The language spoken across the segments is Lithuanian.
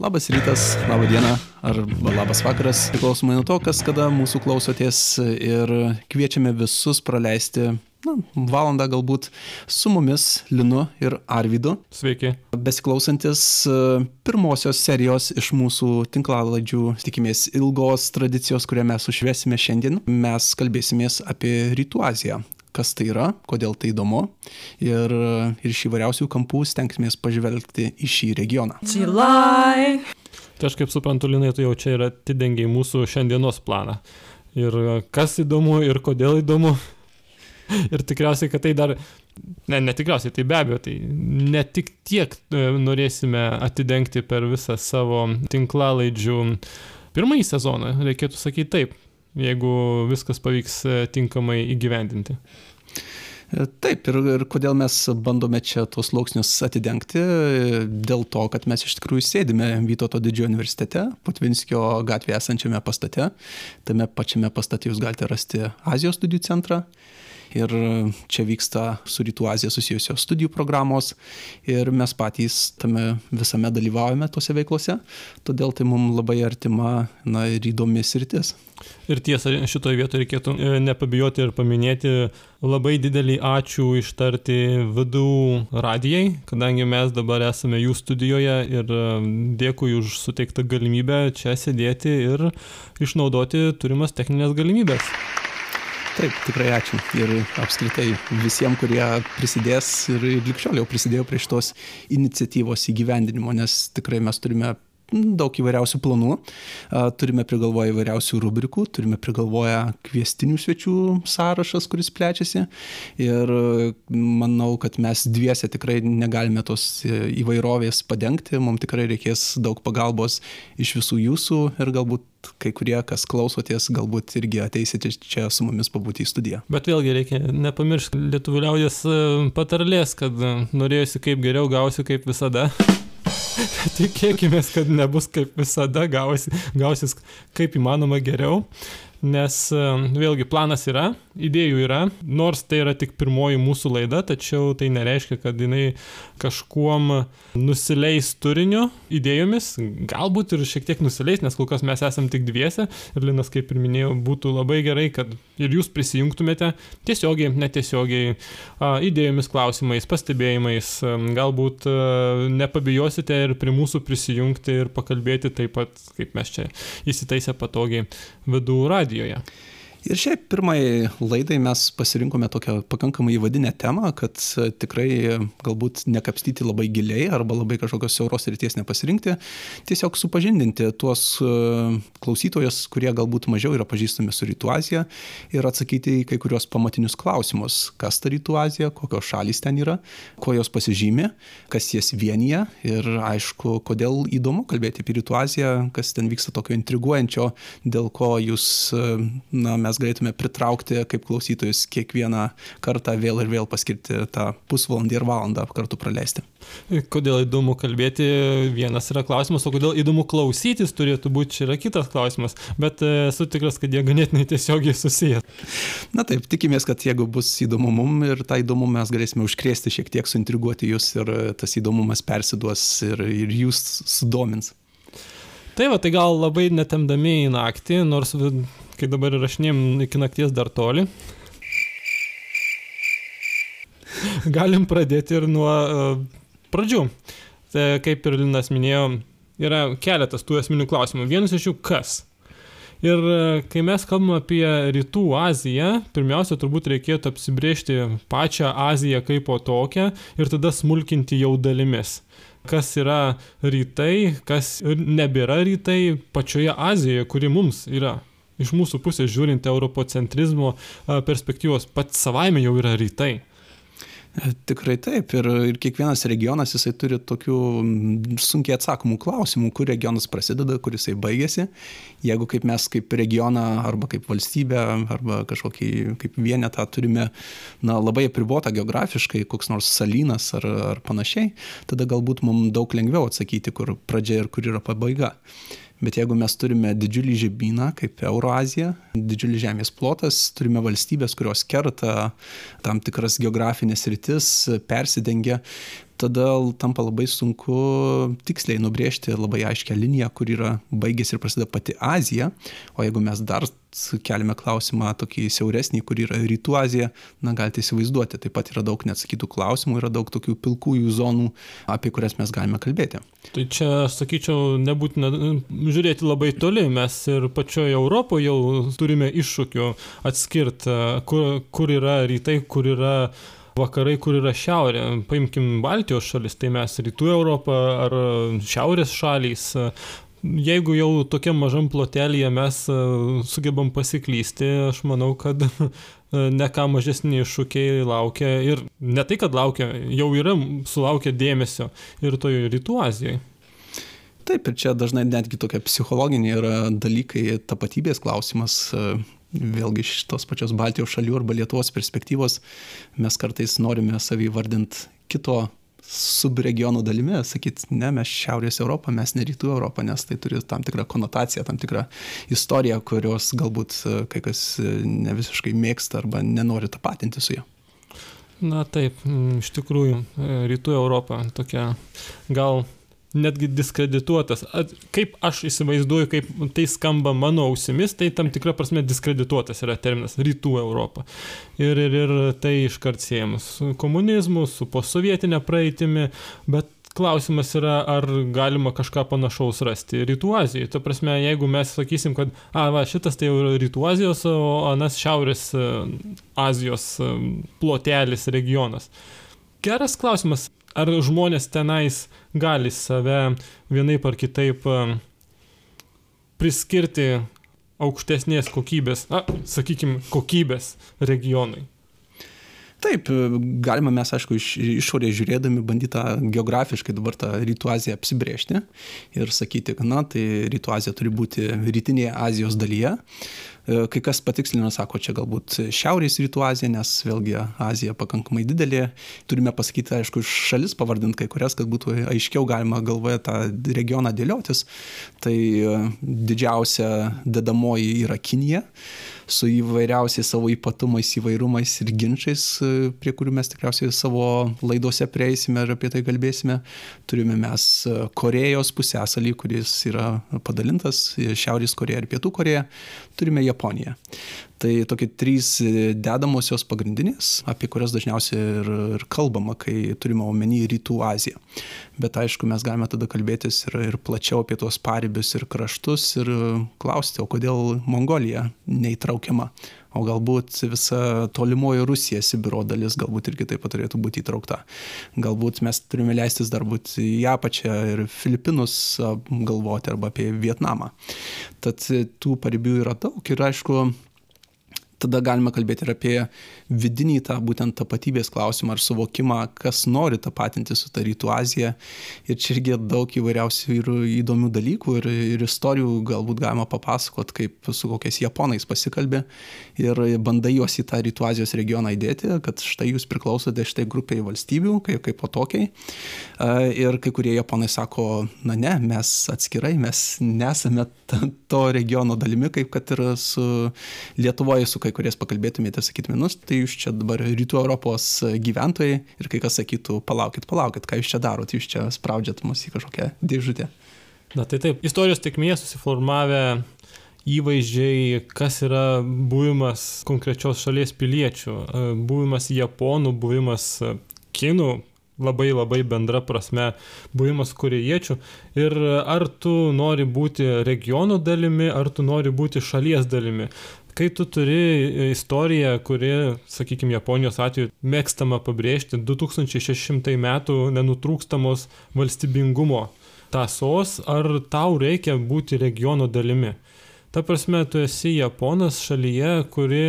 Labas rytas, laba diena ar labas vakaras, priklausomai nuo to, kas kada mūsų klausotės ir kviečiame visus praleisti na, valandą galbūt su mumis Linu ir Arvidu. Sveiki. Besiklausantis e, pirmosios serijos iš mūsų tinklalaidžių, tikimės ilgos tradicijos, kurią mes užvesime šiandien, mes kalbėsimės apie Rytų Aziją kas tai yra, kodėl tai įdomu ir, ir iš įvairiausių kampų stengsimės pažvelgti į šį regioną. July. Tai aš kaip suprantu, Linai, tu jau čia ir atidengiai mūsų šiandienos planą. Ir kas įdomu, ir kodėl įdomu. Ir tikriausiai, kad tai dar, ne, ne tikriausiai, tai be abejo, tai ne tik tiek e, norėsime atidengti per visą savo tinklalaidžių pirmąjį sezoną, reikėtų sakyti taip, jeigu viskas pavyks e, tinkamai įgyvendinti. E, taip, ir, ir kodėl mes bandome čia tuos lauksnius atidengti, dėl to, kad mes iš tikrųjų sėdime Vytauto didžiojo universitete, Putvinskio gatvėje esančiame pastate. Tame pačiame pastate jūs galite rasti Azijos studijų centrą ir čia vyksta su Rytų Azija susijusios studijų programos ir mes patys tame visame dalyvaujame tose veiklose, todėl tai mums labai artima na, ir įdomi sritis. Ir tiesa, šitoje vietoje reikėtų e, nepabijoti ir paminėti labai didelį ačiū ištarti VDU radijai, kadangi mes dabar esame jų studijoje ir e, dėkui už suteiktą galimybę čia sėdėti ir išnaudoti turimas techninės galimybės. Taip, tikrai ačiū. Ir apskritai visiems, kurie prisidės ir likščiau jau prisidėjo prie šitos iniciatyvos įgyvendinimo, nes tikrai mes turime daug įvairiausių planų, turime prigalvoję įvairiausių rubrikų, turime prigalvoję kviestinių svečių sąrašas, kuris plečiasi. Ir manau, kad mes dviese tikrai negalime tos įvairovės padengti, mums tikrai reikės daug pagalbos iš visų jūsų ir galbūt kai kurie, kas klausotės, galbūt irgi ateisite čia su mumis pabūti į studiją. Bet vėlgi reikia nepamiršti lietuvių liaudės patarlės, kad norėjusi kaip geriau, gausiu kaip visada. Tikėkime, kad nebus kaip visada, gausis, gausis kaip įmanoma geriau nes vėlgi planas yra, idėjų yra, nors tai yra tik pirmoji mūsų laida, tačiau tai nereiškia, kad jinai kažkuom nusileis turiniu, idėjomis, galbūt ir šiek tiek nusileis, nes kol kas mes esam tik dviese ir Linas, kaip ir minėjau, būtų labai gerai, kad ir jūs prisijungtumėte tiesiogiai, netiesiogiai, idėjomis, klausimais, pastebėjimais, galbūt nepabijosite ir prie mūsų prisijungti ir pakalbėti taip pat, kaip mes čia įsitaisę patogiai radiją radijoje. Ir šiaip pirmai laidai mes pasirinkome tokią pakankamai įvadinę temą, kad e, tikrai galbūt nekapstyti labai giliai arba labai kažkokios siauros ryties nepasirinkti, tiesiog supažindinti tuos e, klausytojus, kurie galbūt mažiau yra pažįstami su Rytų Azija ir atsakyti į kai kurios pamatinius klausimus, kas ta Rytų Azija, kokios šalys ten yra, kuo jos pasižymė, kas jas vienyje ir aišku, kodėl įdomu kalbėti apie Rytų Aziją, kas ten vyksta tokio intriguojančio, dėl ko jūs, e, na, mes mes galėtume pritraukti kaip klausytojus kiekvieną kartą vėl ir vėl paskirti tą pusvalandį ir valandą kartu praleisti. Kodėl įdomu kalbėti, vienas yra klausimas, o kodėl įdomu klausytis turėtų būti, čia yra kitas klausimas, bet e, esu tikras, kad jie ganėtinai tiesiogiai susiję. Na taip, tikimės, kad jeigu bus įdomu mum ir tą įdomumą mes galėsime užkrėsti šiek tiek, suintriguoti jūs ir tas įdomumas persiduos ir, ir jūs sudomins. Tai va, tai gal labai netemdami į naktį, nors kai dabar įrašinėjom iki nakties dar toli. Galim pradėti ir nuo uh, pradžių. Tai kaip ir Linas minėjo, yra keletas tų esminių klausimų. Vienas iš jų kas? Ir e, kai mes kalbame apie Rytų Aziją, pirmiausia, turbūt reikėtų apsibriežti pačią Aziją kaip po tokią ir tada smulkinti jau dalimis. Kas yra rytai, kas nebėra rytai pačioje Azijoje, kuri mums yra iš mūsų pusės žiūrint europocentrizmo perspektyvos pats savaime jau yra rytai. E, tikrai taip. Ir, ir kiekvienas regionas jisai turi tokių sunkiai atsakomų klausimų, kur regionas prasideda, kur jisai baigėsi. Jeigu kaip mes kaip regioną arba kaip valstybę arba kažkokį kaip vienetą turime na, labai apribotą geografiškai, koks nors salynas ar, ar panašiai, tada galbūt mums daug lengviau atsakyti, kur pradžia ir kur yra pabaiga. Bet jeigu mes turime didžiulį žemyną, kaip Euroazija, didžiulis žemės plotas, turime valstybės, kurios kerta tam tikras geografinės rytis, persidengia, tada tampa labai sunku tiksliai nubrėžti labai aiškią liniją, kur yra baigėsi ir prasideda pati Azija, o jeigu mes dar keliame klausimą tokį siauresnį, kur yra Rytų Azija, na galite įsivaizduoti, taip pat yra daug neatsakytų klausimų, yra daug tokių pilkųjų zonų, apie kurias mes galime kalbėti. Tai čia, sakyčiau, nebūtina žiūrėti labai toli, mes ir pačioje Europoje jau turime iššūkių atskirti, kur, kur yra rytai, kur yra vakarai, kur yra šiaurė. Paimkim Baltijos šalis, tai mes rytų Europą ar šiaurės šalys jeigu jau tokiam mažam plotelėje mes e, sugebam pasiklysti, aš manau, kad e, ne ką mažesni iššūkiai laukia ir ne tai, kad laukia, jau yra sulaukia dėmesio ir toje rytų Azijoje. Taip, ir čia dažnai netgi tokie psichologiniai yra dalykai, tapatybės klausimas, e, vėlgi iš tos pačios Baltijos šalių arba Lietuvos perspektyvos, mes kartais norime savį vardinti kito subregionų dalimi, sakyt, ne, mes Šiaurės Europą, mes ne Rytų Europą, nes tai turi tam tikrą konotaciją, tam tikrą istoriją, kurios galbūt e, kai kas e, ne visiškai mėgsta arba nenori tapatinti su ja. Na taip, iš tikrųjų, e, Rytų Europa tokia gal netgi diskredituotas. Kaip aš įsivaizduoju, kaip tai skamba mano ausimis, tai tam tikra prasme diskredituotas yra terminas rytų Europą. Ir, ir, ir tai iškart siejamas su komunizmu, su posovietinė praeitimi, bet klausimas yra, ar galima kažką panašaus rasti Rytų Azijoje. Ta prasme, jeigu mes sakysim, kad, a, va, šitas tai jau Rytų Azijos, o anas Šiaurės e, Azijos e, plotelis regionas. Geras klausimas, ar žmonės tenais gali save vienaip ar kitaip priskirti aukštesnės kokybės, na, sakykime, kokybės regionui. Taip, galima mes, aišku, iš išorės žiūrėdami bandyti tą geografiškai dabar tą Rytų Aziją apsibriežti ir sakyti, kad, na, tai Rytų Azija turi būti rytinėje Azijos dalyje, E, kai kas patikslina, sako, čia galbūt Šiaurės rytų Azija, nes vėlgi Azija pakankamai didelė. Turime pasakyti, aišku, šalis pavardinti kai kurias, kad būtų aiškiau galima galvoje tą regioną dėliotis. Tai e, didžiausia dedamoji yra Kinija su įvairiausiais savo ypatumais, įvairumais ir ginčiais, e, prie kurių mes tikriausiai savo laidose prieisime ir apie tai kalbėsime. Turime mes Korejos pusęsalį, kuris yra padalintas Šiaurės Koreja ir Pietų Koreja turime Japoniją. Tai tokie trys dedamosios pagrindinės, apie kurias dažniausiai ir, ir kalbama, kai turime omeny Rytų Aziją. Bet aišku, mes galime tada kalbėtis ir, ir plačiau apie tuos paribius ir kraštus ir klausti, o kodėl Mongolija neįtraukiama o galbūt visa tolimoji Rusija, Sibiro dalis galbūt irgi taip pat turėtų būti įtraukta. Galbūt mes turime leistis dar būti į apačią ir Filipinus galvoti arba apie Vietnamą. Tad tų paribių yra daug ir aišku, tada galima kalbėti ir apie vidinį tą būtent tapatybės klausimą ar suvokimą, kas nori tapatinti su ta Rytų Azija. Ir čia irgi daug įvairiausių ir įdomių dalykų ir, ir istorijų galbūt galima papasakot, kaip su kokiais japonais pasikalbė ir bandai juos į tą Rytų Azijos regioną įdėti, kad štai jūs priklausote šitai grupiai valstybių, kaip, kaip po tokiai. Ir kai kurie japonai sako, na ne, mes atskirai, mes nesame to regiono dalimi, kaip kad ir su Lietuvoje, su kai kai kuriais pakalbėtumėte, sakytumėte, nu, tai jūs čia dabar rytų Europos gyventojai ir kai kas sakytų, palaukit, palaukit, ką jūs čia darot, jūs čia spraudžiat mus į kažkokią dėžutę. Na tai taip, istorijos tekmėje susiformavę įvaizdžiai, kas yra buvimas konkrečios šalies piliečių, buvimas japonų, buvimas kinų, labai labai bendra prasme buvimas korėjiečių ir ar tu nori būti regiono dalimi, ar tu nori būti šalies dalimi kai tu turi istoriją, kuri, sakykime, Japonijos atveju mėgstama pabrėžti 2600 metų nenutrūkstamos valstybingumo tasos, ar tau reikia būti regiono dalimi? Ta prasme, tu esi Japonas šalyje, kuri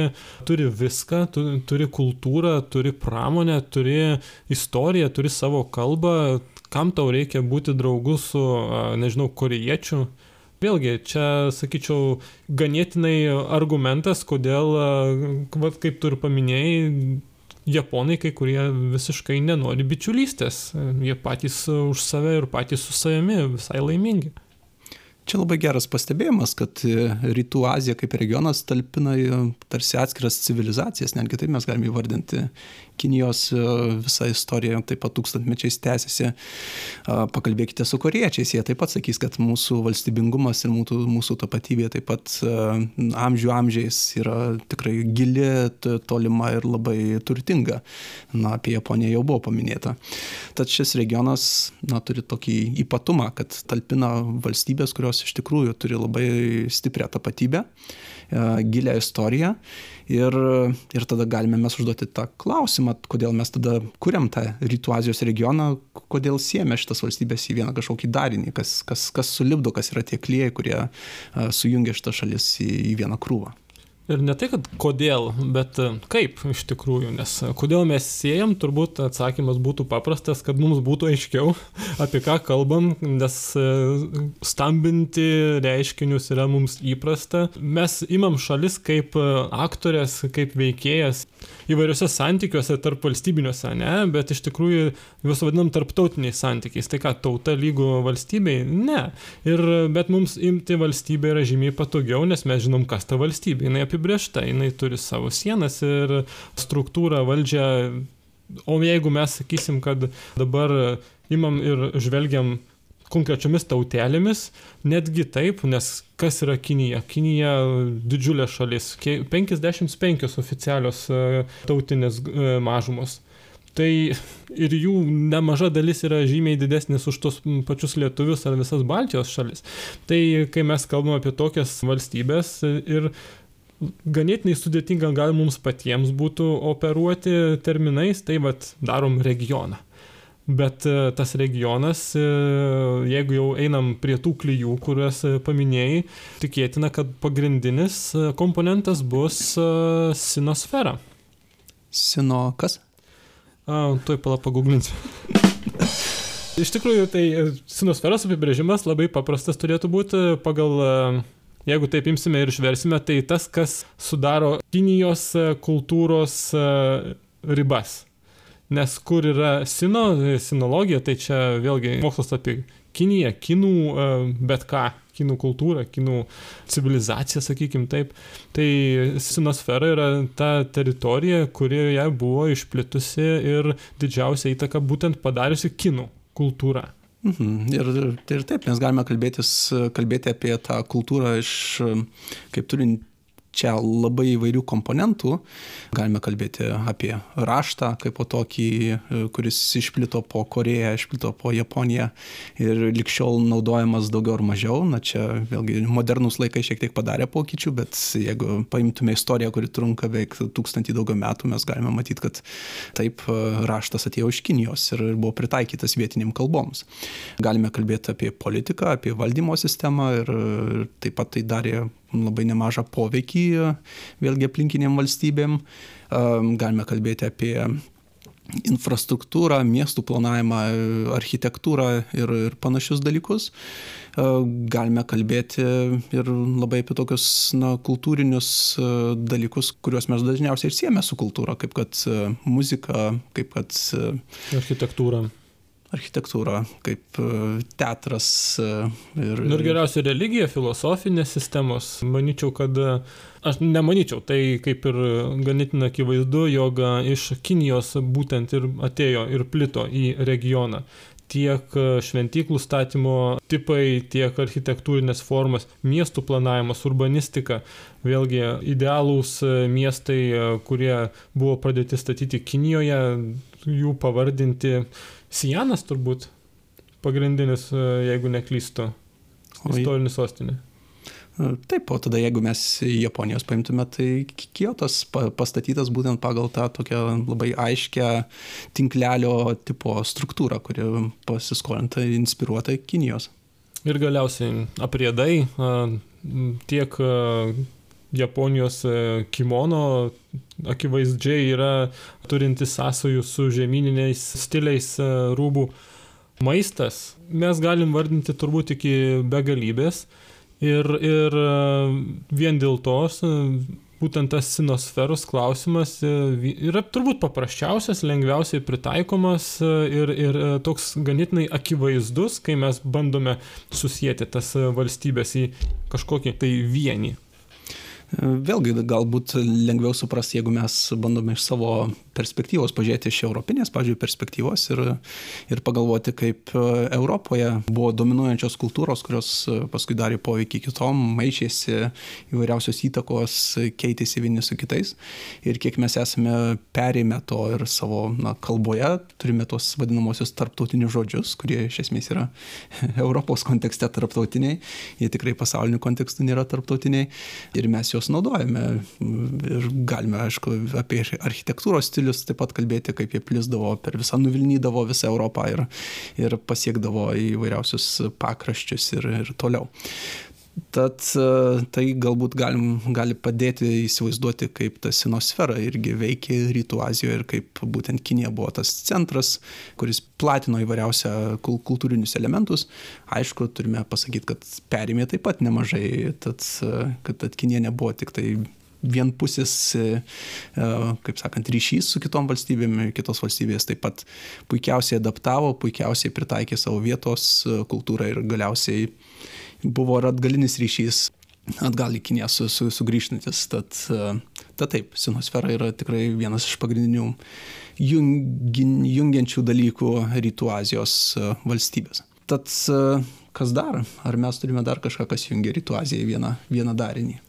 turi viską, tu, turi kultūrą, turi pramonę, turi istoriją, turi savo kalbą, kam tau reikia būti draugu su, nežinau, koriečiu, Vėlgi, čia, sakyčiau, ganėtinai argumentas, kodėl, va, kaip tu ir paminėjai, japonai kai kurie visiškai nenori bičiulystės. Jie patys už save ir patys su savimi visai laimingi. Čia labai geras pastebėjimas, kad Rytų Azija kaip regionas talpina tarsi atskiras civilizacijas, netgi taip mes galime įvardinti Kinijos e, visa istorija taip pat tūkstantmečiais tęsiasi. Pakalbėkite su koriečiais, jie taip pat sakys, kad mūsų valstybingumas ir mūsų, mūsų tapatybė taip pat amžių amžiais yra tikrai gili, tolima ir labai turtinga. Na, apie Japoniją jau buvo paminėta. Tad šis regionas na, turi tokį ypatumą, kad talpina valstybės, kurios iš tikrųjų turi labai stiprią tapatybę E, gilę istoriją ir, ir tada galime mes užduoti tą klausimą, kodėl mes tada kuriam tą Rytų Azijos regioną, kodėl siejame šitas valstybės į vieną kažkokį darinį, kas, kas, kas sulibdo, kas yra tie klijai, kurie sujungia šitas šalis į, į vieną krūvą. Ir ne tai, kad kodėl, bet e, kaip iš tikrųjų, nes e, kodėl mes siejam, turbūt atsakymas būtų paprastas, kad mums būtų aiškiau, apie ką kalbam, nes e, stambinti reiškinius yra mums įprasta. Mes imam šalis kaip aktorės, kaip veikėjas įvairiuose santykiuose tarp valstybiniuose, ne, bet iš tikrųjų juos vadinam tarptautiniais santykiais. Tai ką, tauta lygų valstybei? Ne. Ir, bet mums imti valstybę yra žymiai patogiau, nes mes žinom, kas ta valstybė. Jis apibriešta, jinai turi savo sienas ir struktūrą, valdžią. O jeigu mes sakysim, kad dabar imam ir žvelgiam konkrečiomis tautelėmis, netgi taip, nes kas yra Kinija? Kinija didžiulė šalis, 55 oficialios e, tautinės e, mažumos. Tai ir jų nemaža dalis yra žymiai didesnis už tos pačius lietuvius ar visas Baltijos šalis. Tai kai mes kalbame apie tokias valstybės ir ganėtinai sudėtinga gal mums patiems būtų operuoti terminais, tai vad darom regioną. Bet e, tas regionas, e, jeigu jau einam prie tų klyjų, kuriuos e, paminėjai, tikėtina, kad pagrindinis komponentas bus sinosfera. Sino kas? A, tuoj pala paguglinsiu. Iš tikrųjų, tai sinosferos apibrėžimas labai paprastas turėtų būti pagal Jeigu taip imsime ir išversime, tai tas, kas sudaro Kinijos kultūros ribas. Nes kur yra sino, sinologija, tai čia vėlgi mokslas apie Kiniją, kinų, e, bet ką, kinų kultūrą, kinų civilizaciją, sakykim taip. Tai sinosfera yra ta teritorija, kurioje buvo išplitusi ir didžiausia įtaka būtent padariusi kinų kultūrą. Mhm. Ir, ir taip, mes galime kalbėtis, kalbėti apie tą kultūrą iš, kaip turint čia labai įvairių komponentų. Galime kalbėti apie raštą kaip po tokį, kuris išplito po Koreją, išplito po Japoniją ir likščiol naudojamas daugiau ar mažiau. Na čia vėlgi modernus laikai šiek tiek padarė pokyčių, bet jeigu paimtume istoriją, kuri trunka beveik tūkstantį daugiau metų, mes galime matyti, kad taip raštas atėjo iš Kinijos ir buvo pritaikytas vietiniam kalboms. Galime kalbėti apie politiką, apie valdymo sistemą ir taip pat tai darė labai nemažą poveikį vėlgi aplinkiniam valstybėm. Galime kalbėti apie infrastruktūrą, miestų planavimą, architektūrą ir, ir panašius dalykus. Galime kalbėti ir labai apie tokius na, kultūrinius dalykus, kuriuos mes dažniausiai ir siejame su kultūra, kaip kad muzika, kaip kad architektūra architektūra, kaip e, teatras. E, ir, nu ir geriausia religija, filosofinės sistemos. Manyčiau, kad e, aš nemanyčiau, tai kaip ir ganėtinai akivaizdu, jog iš Kinijos būtent ir atėjo ir plito į regioną tiek šventyklų statymo tipai, tiek architektūrinės formas, miestų planavimas, urbanistika, vėlgi idealūs miestai, kurie buvo pradėti statyti Kinijoje, jų pavardinti Sijanas turbūt pagrindinis, e, jeigu neklystu, istorinis sostinė. E, taip, o tada jeigu mes Japonijos paimtume, tai Kyotas pastatytas būtent pagal tą tokią labai aiškę tinklelio tipo struktūrą, kuri pasiskolinta, inspiruota Kinijos. Ir galiausiai apriedai tiek Japonijos e, kimono akivaizdžiai yra turintis sąsojų su žemyniniais stiliais e, rūbų. Maistas mes galim vardinti turbūt iki begalybės ir, ir e, vien dėl tos būtent tas sinosferos klausimas yra turbūt paprasčiausias, lengviausiai pritaikomas ir, ir toks ganėtinai akivaizdus, kai mes bandome susijęti tas valstybės į kažkokį tai vienį. Vėlgi, galbūt lengviau suprasti, jeigu mes bandome iš savo perspektyvos pažiūrėti iš europinės, pažiūrėjau, perspektyvos ir, ir pagalvoti, kaip Europoje buvo dominuojančios kultūros, kurios paskui darė poveikį kitom, maišėsi įvairiausios įtakos, keitėsi vieni su kitais. Ir kiek mes esame perėmę to ir savo na, kalboje, turime tos vadinamosius tarptautinius žodžius, kurie iš esmės yra Europos kontekste tarptautiniai, jie tikrai pasauliniu kontekstu nėra tarptautiniai. Ir mes juos juos naudojame. Ir galime, aišku, apie architektūros stilius taip pat kalbėti, kaip jie plisdavo per visą, nuvilnydavo visą Europą ir, ir pasiekdavo įvairiausius pakraščius ir, ir toliau. Tad tai galbūt galim, gali padėti įsivaizduoti, kaip ta sinosfera irgi veikia Rytų Azijoje ir kaip būtent Kinija buvo tas centras, kuris platino įvairiausią kultūrinius elementus. Aišku, turime pasakyti, kad perėmė taip pat nemažai, tad, kad, kad Kinija nebuvo tik tai vienpusis, kaip sakant, ryšys su kitom valstybėm, kitos valstybės taip pat puikiausiai adaptavo, puikiausiai pritaikė savo vietos kultūrą ir galiausiai buvo ir atgalinis ryšys atgal į Kiniją su, su, sugrįžtantis. Tad, tad taip, sinosfera yra tikrai vienas iš pagrindinių jungin, jungiančių dalykų Rytų Azijos valstybės. Tad kas dar? Ar mes turime dar kažką, kas jungia Rytų Aziją į vieną, vieną darinį?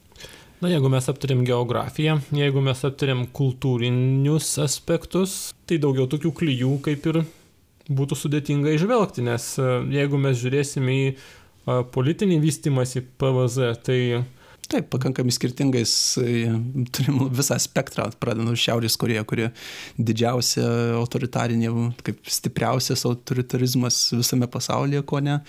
Na, jeigu mes aptarėm geografiją, jeigu mes aptarėm kultūrinius aspektus, tai daugiau tokių klyjų kaip ir būtų sudėtinga išvelgti, nes jeigu mes žiūrėsime į politinį vystimąsi PVZ, tai Taip, pakankamai skirtingais turim visą spektrą, pradedant Šiaurės Koreja, kuri didžiausia autoritarinė, kaip stipriausias autoritarizmas visame pasaulyje, ko ne,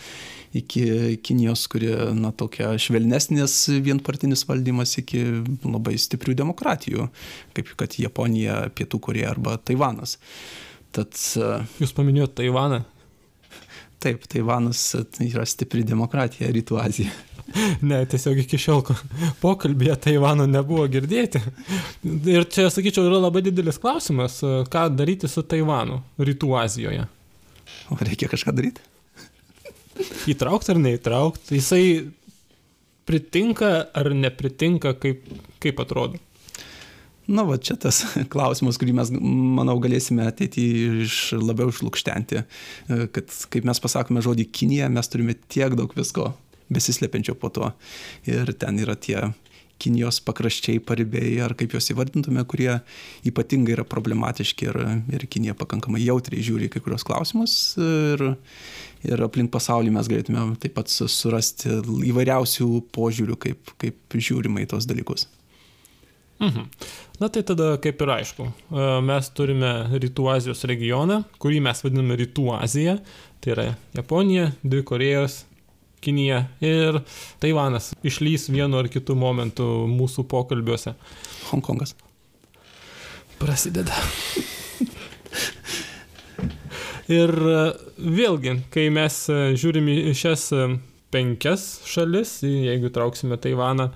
iki Kinijos, kuri, na, tokia švelnesnės vienpartinis valdymas, iki labai stiprių demokratijų, kaip kad Japonija, Pietų Koreja arba Taivanas. Tad, Jūs paminėjote Taivaną, Taip, Taivanas tai yra stipri demokratija Rytų Azija. Ne, tiesiog iki šiol pokalbėje Taivano nebuvo girdėti. Ir čia, sakyčiau, yra labai didelis klausimas, ką daryti su Taivanu Rytų Azijoje. O reikia kažką daryti? Įtraukti ar neįtraukti? Jisai pritinka ar nepritinka, kaip, kaip atrodo? Na, va čia tas klausimas, kurį mes, manau, galėsime ateityje iš, labiau išlūkštenti, e, kad kaip mes pasakome žodį Kinija, mes turime tiek daug visko besislepiančio po to. Ir ten yra tie Kinijos pakraščiai, paribiai, ar kaip juos įvardintume, kurie ypatingai yra problematiški ir, ir Kinija pakankamai jautriai žiūri kai kurios klausimus. Ir, ir aplink pasaulį mes galėtume taip pat surasti įvairiausių požiūrių, kaip, kaip žiūrima į tos dalykus. Mhm. Na tai tada kaip ir aišku, e, mes turime Rytų Azijos regioną, kurį mes vadiname Rytų Azija, tai yra Japonija, dvi Korejos, Kinija ir Taivanas išlys vienu ar kitu momentu mūsų pokalbiuose. Hongkongas. Prasideda. ir e, vėlgi, kai mes e, žiūrime į šias penkias šalis, jeigu trauksime Taivaną,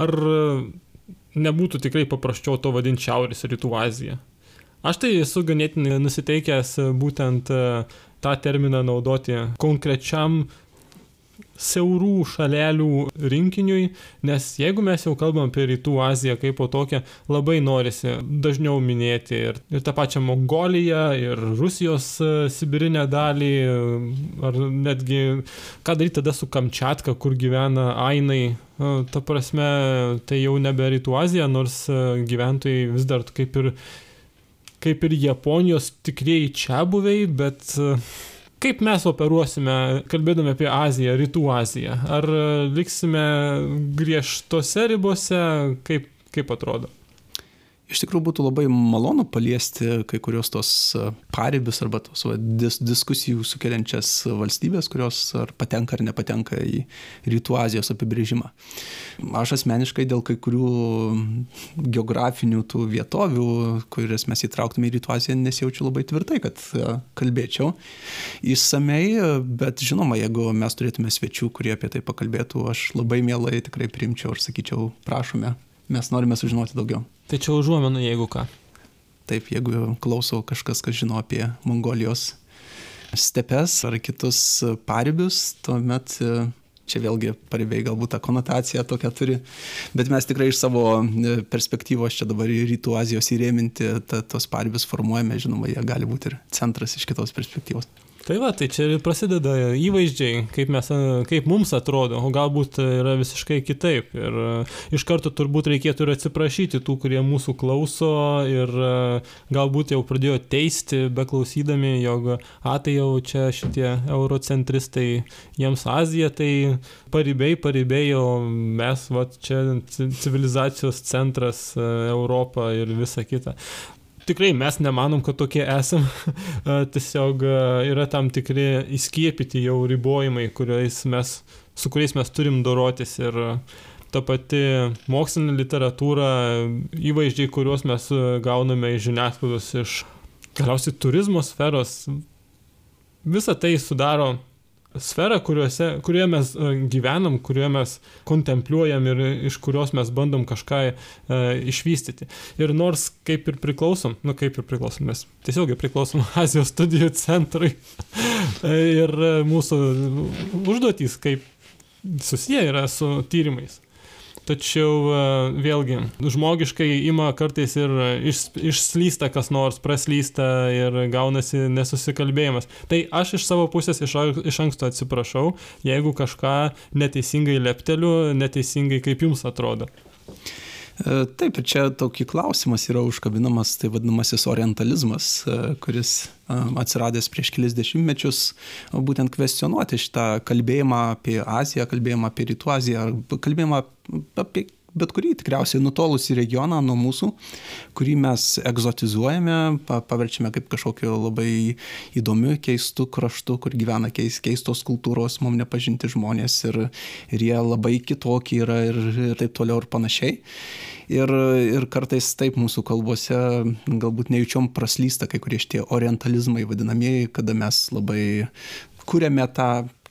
ar nebūtų tikrai paprasčiau to vadinti Šiaurės rytų Aziją. Aš tai esu ganėtinai nusiteikęs būtent e, tą terminą naudoti konkrečiam siaurų šalelių rinkiniui, nes jeigu mes jau kalbam apie Rytų Aziją kaip po tokią, labai norisi dažniau minėti ir, ir tą pačią Mongoliją, ir Rusijos e, Sibirinę dalį, ar netgi ką daryti tada su Kamčiatka, kur gyvena Ainai. E, ta prasme, tai jau nebe Rytų Azija, nors e, gyventojai vis dar kaip ir, kaip ir Japonijos tikrieji čia buviai, bet Kaip mes operuosime, kalbėdami apie Aziją, Rytų Aziją? Ar liksime griežtose ribose, kaip, kaip atrodo? Iš tikrųjų būtų labai malonu paliesti kai kurios tos e, paribius arba tos va, dis, diskusijų sukeliančias valstybės, kurios ar patenka ar nepatenka į Rytų Azijos apibrėžimą. Aš asmeniškai dėl kai kurių geografinių tų vietovių, kurias mes įtrauktume į Rytų Aziją, nesijaučiu labai tvirtai, kad e, kalbėčiau įsamei, bet žinoma, jeigu mes turėtume svečių, kurie apie tai pakalbėtų, aš labai mielai tikrai primčiau ir sakyčiau, prašome mes norime sužinoti daugiau. Tai čia užuomenų, jeigu ką. Taip, jeigu klauso kažkas, kas žino apie Mongolijos stepes ar kitus paribius, tuomet e, čia vėlgi paribiai galbūt tą konotaciją tokią turi, bet mes tikrai iš savo e, perspektyvos čia dabar į Rytų Azijos įrėminti ta, tos paribis formuojame, žinoma, jie gali būti ir centras iš kitos perspektyvos. Tai va, tai čia ir prasideda įvaizdžiai, kaip, mes, kaip mums atrodo, o galbūt yra visiškai kitaip. Ir e, iš karto turbūt reikėtų ir atsiprašyti tų, kurie mūsų klauso ir e, galbūt jau pradėjo teisti, beklausydami, jog, a, tai jau čia šitie eurocentristai, jiems Azija, tai paribiai, paribiai, o mes, va, čia civilizacijos centras, e, Europa ir visa kita tikrai mes nemanom, kad tokie esam. Tiesiog yra tam tikri įskiepyti jau ribojimai, mes, su kuriais mes turim dorotis. Ir ta pati mokslinė literatūra, įvaizdžiai, kuriuos mes gauname iš žiniasklaidos, iš galiausiai turizmo sferos, visa tai sudaro sferą, kuriuose, kurioje mes e, gyvenam, kurioje mes kontempliuojam ir iš kurios mes bandom kažką e, išvystyti. Ir nors kaip ir priklausom, nu kaip ir priklausom, mes tiesiogiai priklausom Azijos studijų centrui ir mūsų užduotys kaip susiję yra su tyrimais. Tačiau vėlgi, žmogiškai ima kartais ir iš, išslysta kas nors, praslysta ir gaunasi nesusikalbėjimas. Tai aš iš savo pusės iš, iš anksto atsiprašau, jeigu kažką neteisingai lepteliu, neteisingai kaip jums atrodo. E, taip, ir čia tokį klausimas yra užkabinamas, tai vadinamasis orientalizmas, e, kuris e, atsiradęs prieš kelis dešimtmečius, būtent kvestionuoti šitą kalbėjimą apie Aziją, kalbėjimą apie Rytų Aziją, kalbėjimą apie bet kurį tikriausiai nutolusį regioną nuo mūsų, kurį mes egzotizuojame, paverčiame kaip kažkokiu labai įdomiu, keistu kraštu, kur gyvena keis, keistos kultūros, mums nepažinti žmonės ir, ir jie labai kitokie yra ir, ir taip toliau ir panašiai. Ir, ir kartais taip mūsų kalbose galbūt nejučiom praslysta kai kurie šitie orientalizmai vadinamieji, kada mes labai kuriame tą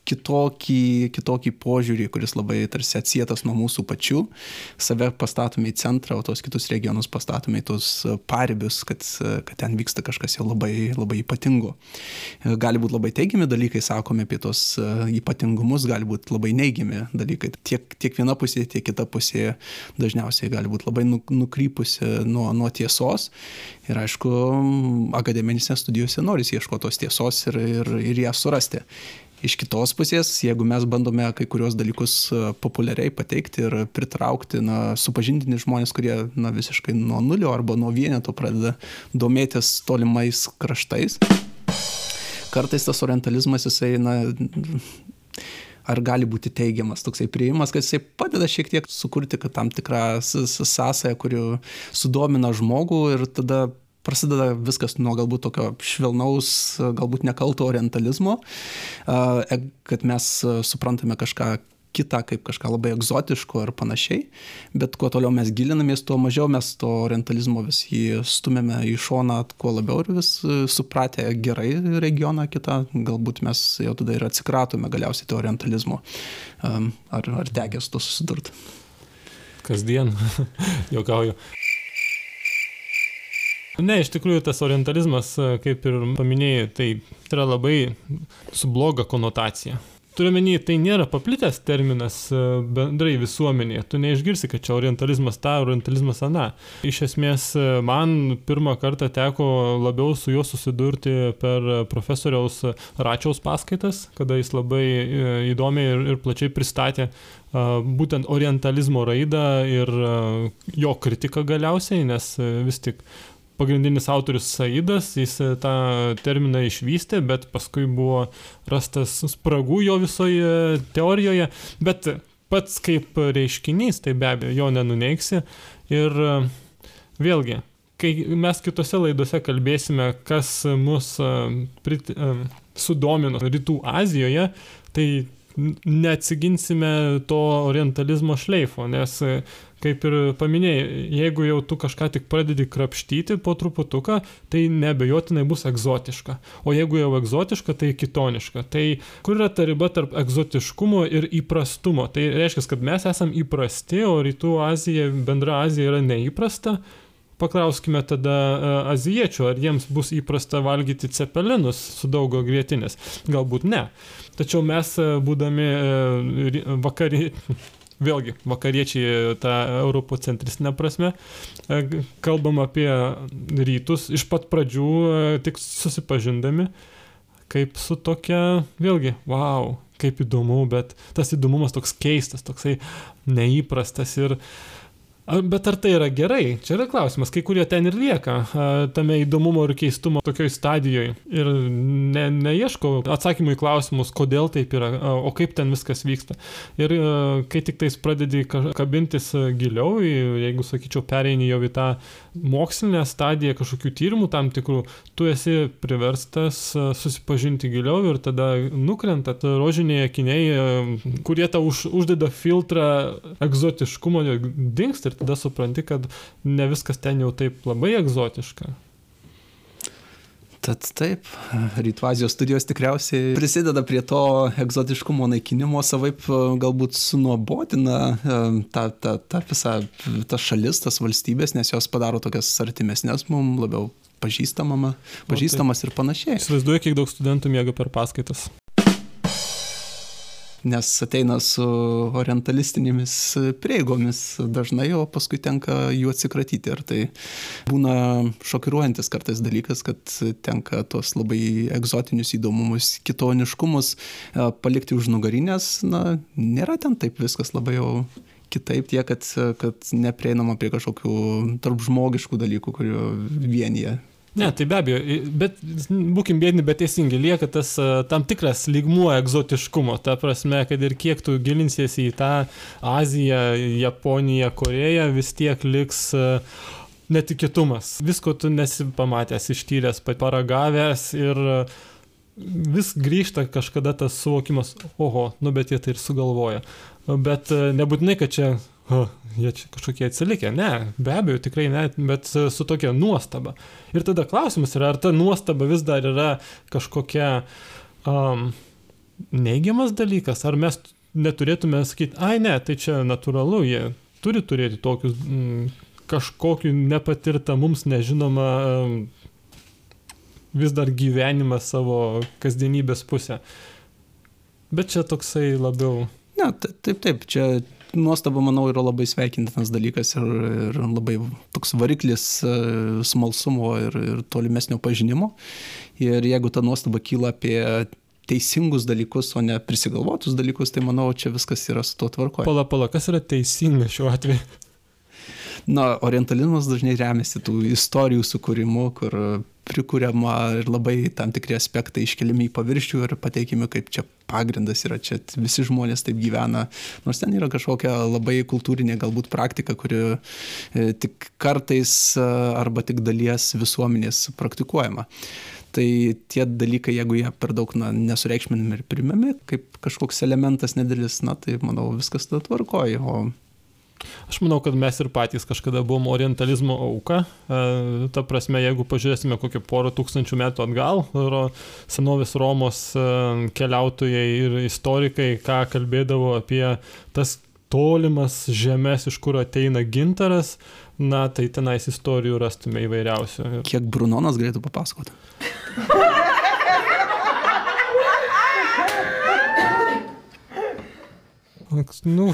kitokį, kitokį požiūrį, kuris labai tarsi atsietas nuo mūsų pačių, save pastatome į centrą, o tos kitus regionus pastatome į tos paribius, kad, kad ten vyksta kažkas jau labai, labai ypatingo. Gali būti labai teigiami dalykai, sakome apie tos ypatingumus, gali būti labai neigiami dalykai. Tiek, tiek viena pusė, tiek kita pusė dažniausiai gali būti labai nu, nukrypusi nuo, nuo tiesos. Ir aišku, akademinėse studijose nori ieškoti tos tiesos ir, ir, ir ją surasti. Iš kitos pusės, jeigu mes bandome kai kurios dalykus e, populiariai pateikti ir pritraukti, na, supažindinti žmonės, kurie na, visiškai nuo nulio arba nuo vieneto pradeda domėtis tolimais kraštais, kartais tas orientalizmas jisai, na, ar gali būti teigiamas toksai prieimas, kad jisai padeda šiek tiek sukurti tam tikrą sąsąją, kuri sudomina žmogų ir tada prasideda viskas nuo galbūt tokio švelnaus, galbūt nekalto orientalizmo, e, kad mes suprantame kažką kitą kaip kažką labai egzotiško ar panašiai, bet kuo toliau mes gilinamės, tuo mažiau mes to orientalizmo vis jį stumėme į šoną, kuo labiau ir vis supratę gerai regioną kitą, galbūt mes jau tada ir atsikratome galiausiai to orientalizmo. Ar, ar tekės to susidurti? Kasdien, juokauju. Ne, iš tikrųjų tas orientalizmas, kaip ir paminėjai, tai yra labai su bloga konotacija. Turiuomenį, tai nėra paplitęs terminas bendrai visuomenėje. Tu neišgirsi, kad čia orientalizmas ta, orientalizmas ana. Iš esmės, man pirmą kartą teko labiau su juo susidurti per profesoriaus Račiaus paskaitas, kada jis labai e, įdomiai ir, ir plačiai pristatė būtent orientalizmo raidą ir jo kritiką galiausiai, nes vis tik pagrindinis autorius Saidas, jis e, tą terminą išvystė, bet paskui buvo rastas spragų jo visoje teorijoje, bet pats kaip reiškinys, tai be abejo jo nenuneiksi. Ir e, vėlgi, kai mes kitose laidose kalbėsime, kas mus e, prit, sudomino Rytų Azijoje, tai neatsiginsime to orientalizmo šleifo, nes kaip ir paminėjai, jeigu jau tu kažką tik pradedi krapštyti po truputuką, tai nebejotinai bus egzotiška. O jeigu jau egzotiška, tai kitoniška. Tai kur yra ta riba tarp egzotiškumo ir įprastumo? Tai reiškia, kad mes esame įprasti, o Rytų Azija, bendra Azija yra neįprasta. paklauskime tada e, azijiečių, ar jiems bus įprasta valgyti cepelinus su daug grėtinės. Galbūt ne. Tačiau mes, e, būdami e, vakari, vėlgi, vakariečiai tą europocentristinę prasme, kalbam apie rytus iš pat pradžių, tik susipažindami, kaip su tokia, vėlgi, wow, kaip įdomu, bet tas įdomumas toks keistas, toksai neįprastas ir uh, Bet ar tai yra gerai? Čia yra klausimas. Kai kurie ten ir lieka tame įdomumo ir keistumo tokioj stadijoje ir ne, neieško atsakymų į klausimus, kodėl taip yra, o kaip ten viskas vyksta. Ir kai tik tais pradedi kabintis giliau, jeigu, sakyčiau, pereini jau į tą mokslinę stadiją kažkokių tyrimų tam tikrų, tu esi priverstas susipažinti giliau ir tada nukrenta rožiniai akiniai, kurie tau už, uždeda filtrą egzotiškumo, dinksta ir tada supranti, kad ne viskas ten jau taip labai egzotiška. Tad taip, Rytų Azijos studijos tikriausiai prisideda prie to egzotiškumo naikinimo, savaip galbūt sunuobodina e, tą, tą, tą visą tas šalis, tas valstybės, nes jos padaro tokias artimesnės mums, labiau pažįstamas ir panašiai. Įsivaizduoju, kiek daug studentų miega per paskaitas nes ateina su orientalistinėmis prieigomis dažnai, o paskui tenka jų atsikratyti. Ir tai būna šokiruojantis kartais dalykas, kad tenka tuos labai egzotinius įdomumus, kitoniškumus e, palikti už nugarinės, na, nėra ten taip viskas labai jau kitaip tiek, kad, kad neprieinama prie kažkokių tarp žmogiškų dalykų, kurio vienyje Ne, tai be abejo, bet būkim bėdini, bet teisingai, lieka tas tam tikras lygmuo egzotiškumo, ta prasme, kad ir kiek tu gilinsiesi į tą Aziją, Japoniją, Koreją, vis tiek liks netikėtumas. Visko tu nesi pamatęs, ištyręs, paragavęs ir vis grįžta kažkada tas suvokimas, oho, nu bet jie tai ir sugalvoja. Bet nebūtinai, kad čia o, jie čia kažkokie atsilikę. Ne, be abejo, tikrai ne, bet su tokia nuostaba. Ir tada klausimas yra, ar ta nuostaba vis dar yra kažkokia um, neigiamas dalykas, ar mes neturėtume sakyti, ai ne, tai čia natūralu, jie turi turėti tokius mm, kažkokiu nepatirtą mums nežinomą um, vis dar gyvenimą savo kasdienybės pusę. Bet čia toksai labiau. Ne, taip, taip, čia nuostaba, manau, yra labai sveikintinas dalykas ir, ir labai toks variklis e, smalsumo ir, ir tolimesnio pažinimo. Ir jeigu ta nuostaba kyla apie teisingus dalykus, o ne prisigalvotus dalykus, tai manau, čia viskas yra su tuo tvarkoje. Pala, pala, kas yra teisinga šiuo atveju? Na, orientalizmas dažnai remiasi tų istorijų sukūrimu, kur prikuriama ir labai tam tikri aspektai iškeliami į paviršių ir pateikimi kaip čia pagrindas yra, čia visi žmonės taip gyvena, nors ten yra kažkokia labai kultūrinė galbūt praktika, kuri e, tik kartais e, arba tik dalies visuomenės praktikuojama. Tai tie dalykai, jeigu jie per daug na, nesureikšminami ir primami, kaip kažkoks elementas nedėlis, na tai manau viskas tada tvarkoja. O Aš manau, kad mes ir patys kažkada buvom orientalizmo auka. E, ta prasme, jeigu pažiūrėsime kokį porą tūkstančių metų atgal, senovės Romos e, keliautojai ir istorikai, ką kalbėdavo apie tas tolimas žemės, iš kur ateina gintaras, na tai tenais istorijų rastume įvairiausių. Kiek Brunonas galėtų papasakoti? nu,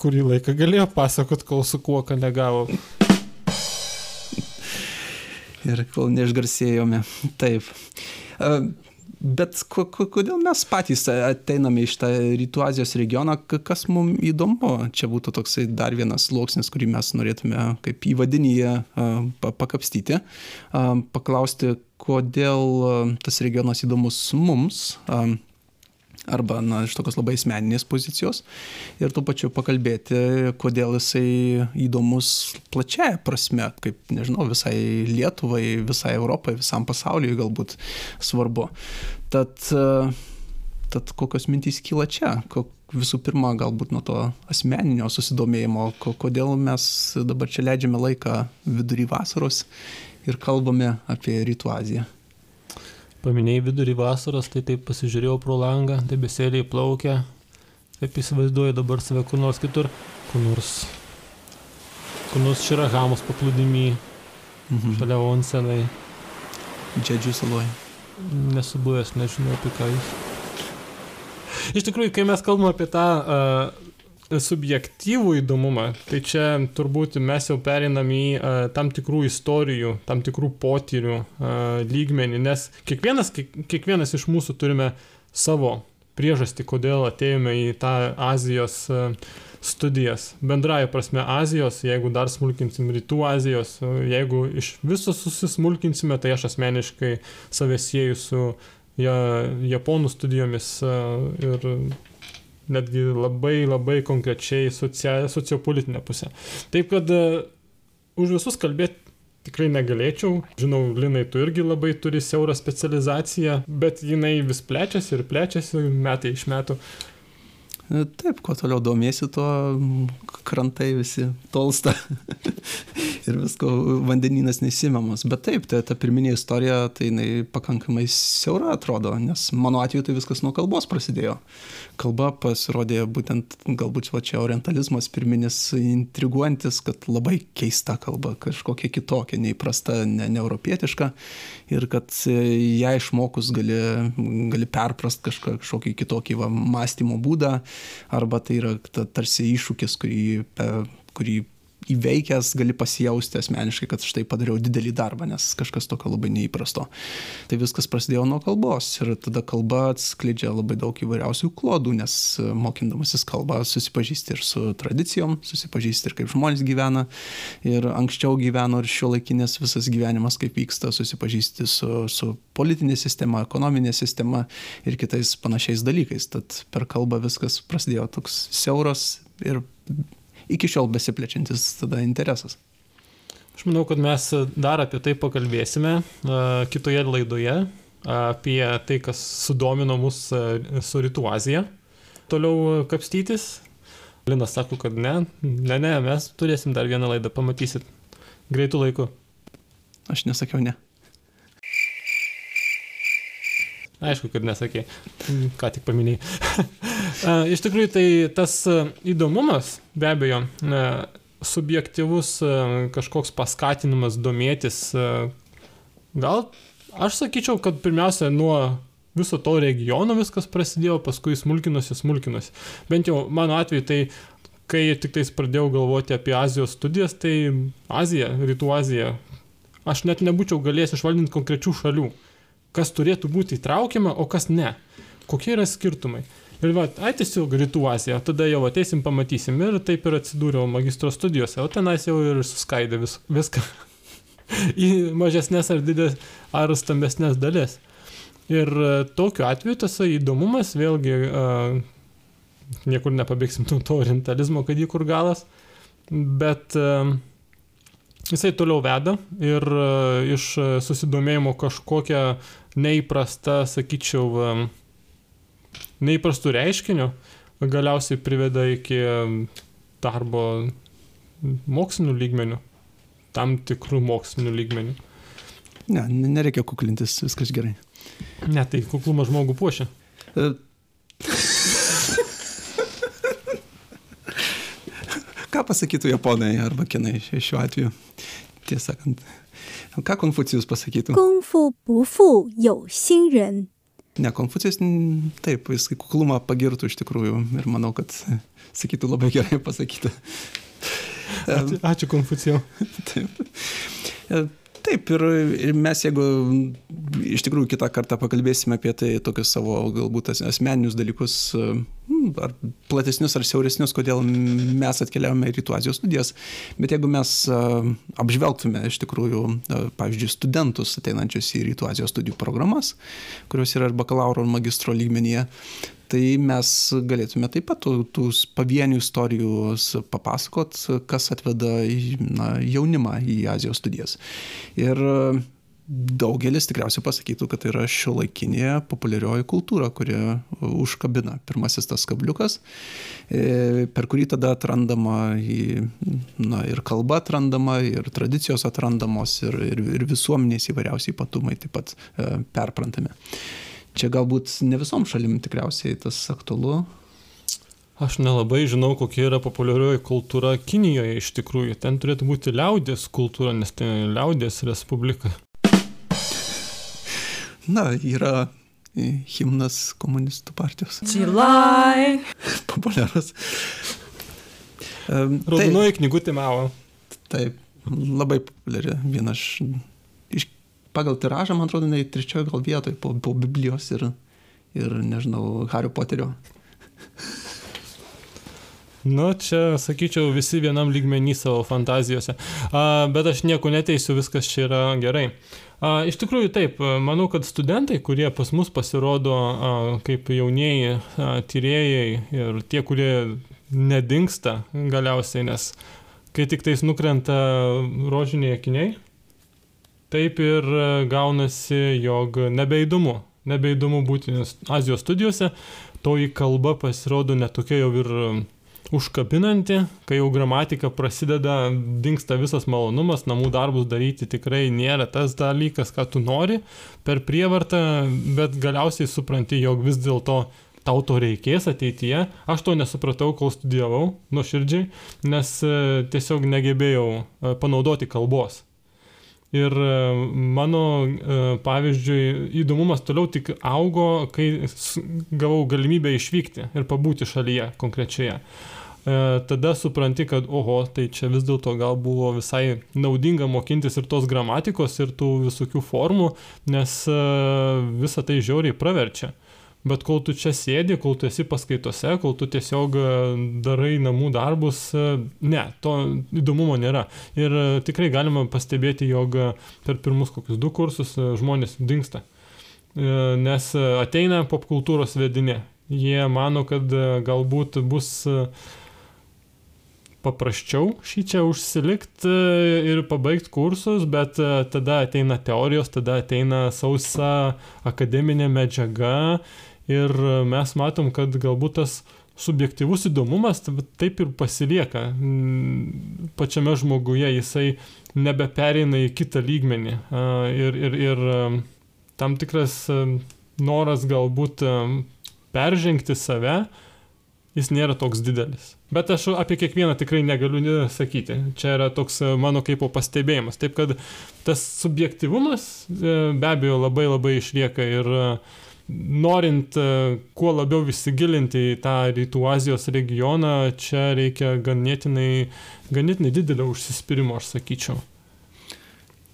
kurį laiką galėjo pasakot, kol su kuo ką negavo. Ir kol neišgarsėjome. Taip. Bet kodėl mes patys ateiname iš tą Rytų Azijos regioną, kas mums įdomu, čia būtų toksai dar vienas sluoksnis, kurį mes norėtume kaip įvadinyje pakapstyti, paklausti, kodėl tas regionas įdomus mums, arba na, iš tokios labai asmeninės pozicijos ir tuo pačiu pakalbėti, kodėl jisai įdomus plačiaja prasme, kaip, nežinau, visai Lietuvai, visai Europai, visam pasauliui galbūt svarbu. Tad, tad kokios mintys kyla čia? Visų pirma, galbūt nuo to asmeninio susidomėjimo, kodėl mes dabar čia leidžiame laiką vidury vasaros ir kalbame apie Rytų Aziją. Paminėjai vidurį vasaros, tai taip pasižiūrėjau pro langą, debesėliai plaukia, taip įsivaizduoju dabar save kur nors kitur, kur nors, kur nors Širahamos paplūdimy, mhm. šalia Onsenai. Džedžių saloje. Nesu buvęs, nežinau apie ką jūs. Iš tikrųjų, kai mes kalbame apie tą uh, subjektyvų įdomumą, tai čia turbūt mes jau perinam į uh, tam tikrų istorijų, tam tikrų potyrių uh, lygmenį, nes kiekvienas, kiek, kiekvienas iš mūsų turime savo priežastį, kodėl atėjome į tą Azijos uh, studijas. Bendraja prasme Azijos, jeigu dar smulkinsim Rytų Azijos, jeigu iš viso susismulkinsime, tai aš asmeniškai save sieju su ja, Japonų studijomis ir netgi labai labai konkrečiai socia, sociopolitinę pusę. Taip kad už visus kalbėti tikrai negalėčiau. Žinau, Linai, tu irgi labai turi siaurą specializaciją, bet jinai vis plečiasi ir plečiasi metai iš metų. Taip, kuo toliau domiesi, tuo krantai visi tolsta ir visko vandenynas nesimamas. Bet taip, tai ta pirminė istorija, tai jinai pakankamai siaura atrodo, nes mano atveju tai viskas nuo kalbos prasidėjo. Kalba pasirodė būtent galbūt va čia orientalizmas pirminis intriguojantis, kad labai keista kalba, kažkokia kitokia, neįprasta, ne, neeuropietiška ir kad ją išmokus gali, gali perprast kažką, kažkokį kitokį va, mąstymo būdą arba tai yra ta, tarsi iššūkis, kurį, kurį įveikęs gali pasijausti asmeniškai, kad štai padariau didelį darbą, nes kažkas tokio labai neįprasto. Tai viskas prasidėjo nuo kalbos ir tada kalba atskleidžia labai daug įvairiausių klodų, nes mokindamasis kalbą susipažįsti ir su tradicijom, susipažįsti ir kaip žmonės gyvena ir anksčiau gyveno ir šio laikinės visas gyvenimas kaip vyksta, susipažįsti su, su politinė sistema, ekonominė sistema ir kitais panašiais dalykais. Tad per kalbą viskas prasidėjo toks siauras ir iki šiol besiplečiantis tada interesas. Aš manau, kad mes dar apie tai pakalbėsime kitoje laidoje, apie tai, kas sudomino mus su Rytų Azija. Toliau kapstytis. Linas sako, kad ne, ne, ne, mes turėsim dar vieną laidą, pamatysit greitų laikų. Aš nesakiau ne. Aišku, kad nesakė, ką tik paminėjai. Iš tikrųjų, tai tas įdomumas, be abejo, subjektivus kažkoks paskatinimas domėtis, gal aš sakyčiau, kad pirmiausia nuo viso to regiono viskas prasidėjo, paskui smulkinosi, smulkinosi. Bent jau mano atveju, tai kai tik tais pradėjau galvoti apie Azijos studijas, tai Azija, Rytų Azija, aš net nebūčiau galėjęs išvardinti konkrečių šalių kas turėtų būti įtraukiama, o kas ne. Kokie yra skirtumai. Ir va, ai tiesiog rytų Azija, tada jau ateisim, pamatysim. Ir taip ir atsidūriau magistro studijose, o tenais jau ir suskaidė vis, viską į mažesnės ar didės ar stambesnės dalis. Ir uh, tokiu atveju tas įdomumas, vėlgi, uh, niekur nepabėgsim nuo to orientalizmo, kad jį kur galas, bet uh, jisai toliau veda ir uh, iš susidomėjimo kažkokią neįprasta, sakyčiau, neįprastų reiškinių galiausiai priveda iki darbo mokslinių lygmenių, tam tikrų mokslinių lygmenių. Ne, nereikia kuklintis, viskas gerai. Ne, tai kuklumas žmogų puošia. E, Ką pasakytų japonai arba kinai šiuo atveju, tiesą sakant. Ką Konfucijus pasakytų? Kung fu bu fu jau xin ren. Ne, Konfucijus taip, jis kuklumą pagirtų iš tikrųjų ir manau, kad sakytų labai gerai pasakyti. Ačiū, ačiū Konfucijau. taip. Taip, ir, ir mes jeigu iš tikrųjų kitą kartą pakalbėsime apie tai tokius savo galbūt asmeninius dalykus, ar platesnius ar siauresnius, kodėl mes atkeliavome į Rytų Azijos studijas, bet jeigu mes apžvelgtume iš tikrųjų, pavyzdžiui, studentus ateinančius į Rytų Azijos studijų programas, kurios yra ir bakalauro ir magistro lygmenyje, tai mes galėtume taip pat tų, tų pavienių istorijų papasakot, kas atveda na, jaunimą į Azijos studijas. Ir daugelis tikriausiai pasakytų, kad tai yra šio laikinė populiarioji kultūra, kuri užkabina. Pirmasis tas kabliukas, e, per kurį tada atrandama na, ir kalba atrandama, ir tradicijos atrandamos, ir, ir, ir visuomenės įvairiausiai ypatumai taip pat e, perprantami. Čia galbūt ne visom šalim tikriausiai tas aktualu. Aš nelabai žinau, kokia yra populiarioji kultūra Kinijoje iš tikrųjų. Ten turėtų būti liaudės kultūra, nes tai liaudės respublika. Na, yra himnas komunistų partijos. 起来，Populiarus. Em, Raudonoji knygutė Mao. Taip, labai populiari. Viena iš, iš pagal tiražą, man atrodo, jinai trečioje gal vietoje po, po Biblijos ir, ir, nežinau, Hario Poterio. Nu, čia, sakyčiau, visi vienam lygmenį savo fantazijose. A, bet aš nieko neteisiu, viskas čia yra gerai. A, iš tikrųjų, taip, manau, kad studentai, kurie pas mus pasirodo a, kaip jaunieji a, tyrėjai ir tie, kurie nedingsta galiausiai, nes kai tik tais nukrenta rožiniai akiniai, taip ir gaunasi, jog nebeįdomu. Nebeįdomu būti Azijos studijose, toji kalba pasirodo netokia jau ir užkabinanti, kai jau gramatika prasideda, dinksta visas malonumas, namų darbus daryti tikrai nėra tas dalykas, ką tu nori per prievartą, bet galiausiai supranti, jog vis dėlto tau to reikės ateityje. Aš to nesupratau, kol studijavau, nuoširdžiai, nes e, tiesiog negebėjau e, panaudoti kalbos. Ir e, mano, pavyzdžiui, įdomumas toliau tik augo, kai gavau galimybę išvykti ir pabūti šalyje konkrečioje. E, Tada supranti, kad, oho, tai čia vis dėlto gal buvo visai naudinga mokintis ir tos gramatikos, ir tų visokių formų, nes e, visa tai žiauriai praverčia. Bet kol tu čia sėdi, kol tu esi paskaitose, kol tu tiesiog e, darai namų darbus, ne, to įdomumo nėra. Ir tikrai galima pastebėti, jog per pirmus kokius du kursus žmonės dinksta. Nes ateina popkultūros vedinė. Jie mano, kad galbūt bus paprasčiau šį čia užsilikti ir pabaigti kursus, bet e, tada ateina teorijos, tada ateina sausa akademinė medžiaga. Ir e, mes matom, kad galbūt tas subjektivus įdomumas taip ir pasilieka. Pačiame žmoguje, jisai nebepereina į kitą lygmenį. Ir, ir, ir e, tam tikras e, noras galbūt e, peržengti save, jis nėra toks didelis. Bet aš apie kiekvieną tikrai negaliu ne- sakyti. Čia yra toks e, mano kaip pastebėjimas. Taip kad tas subjektivumas e, be abejo labai labai išlieka ir e, norint kuo labiau įsigilinti į tą Rytų Azijos regioną, čia reikia ganėtinai, ganėtinai didelio užsispyrimo, aš sakyčiau.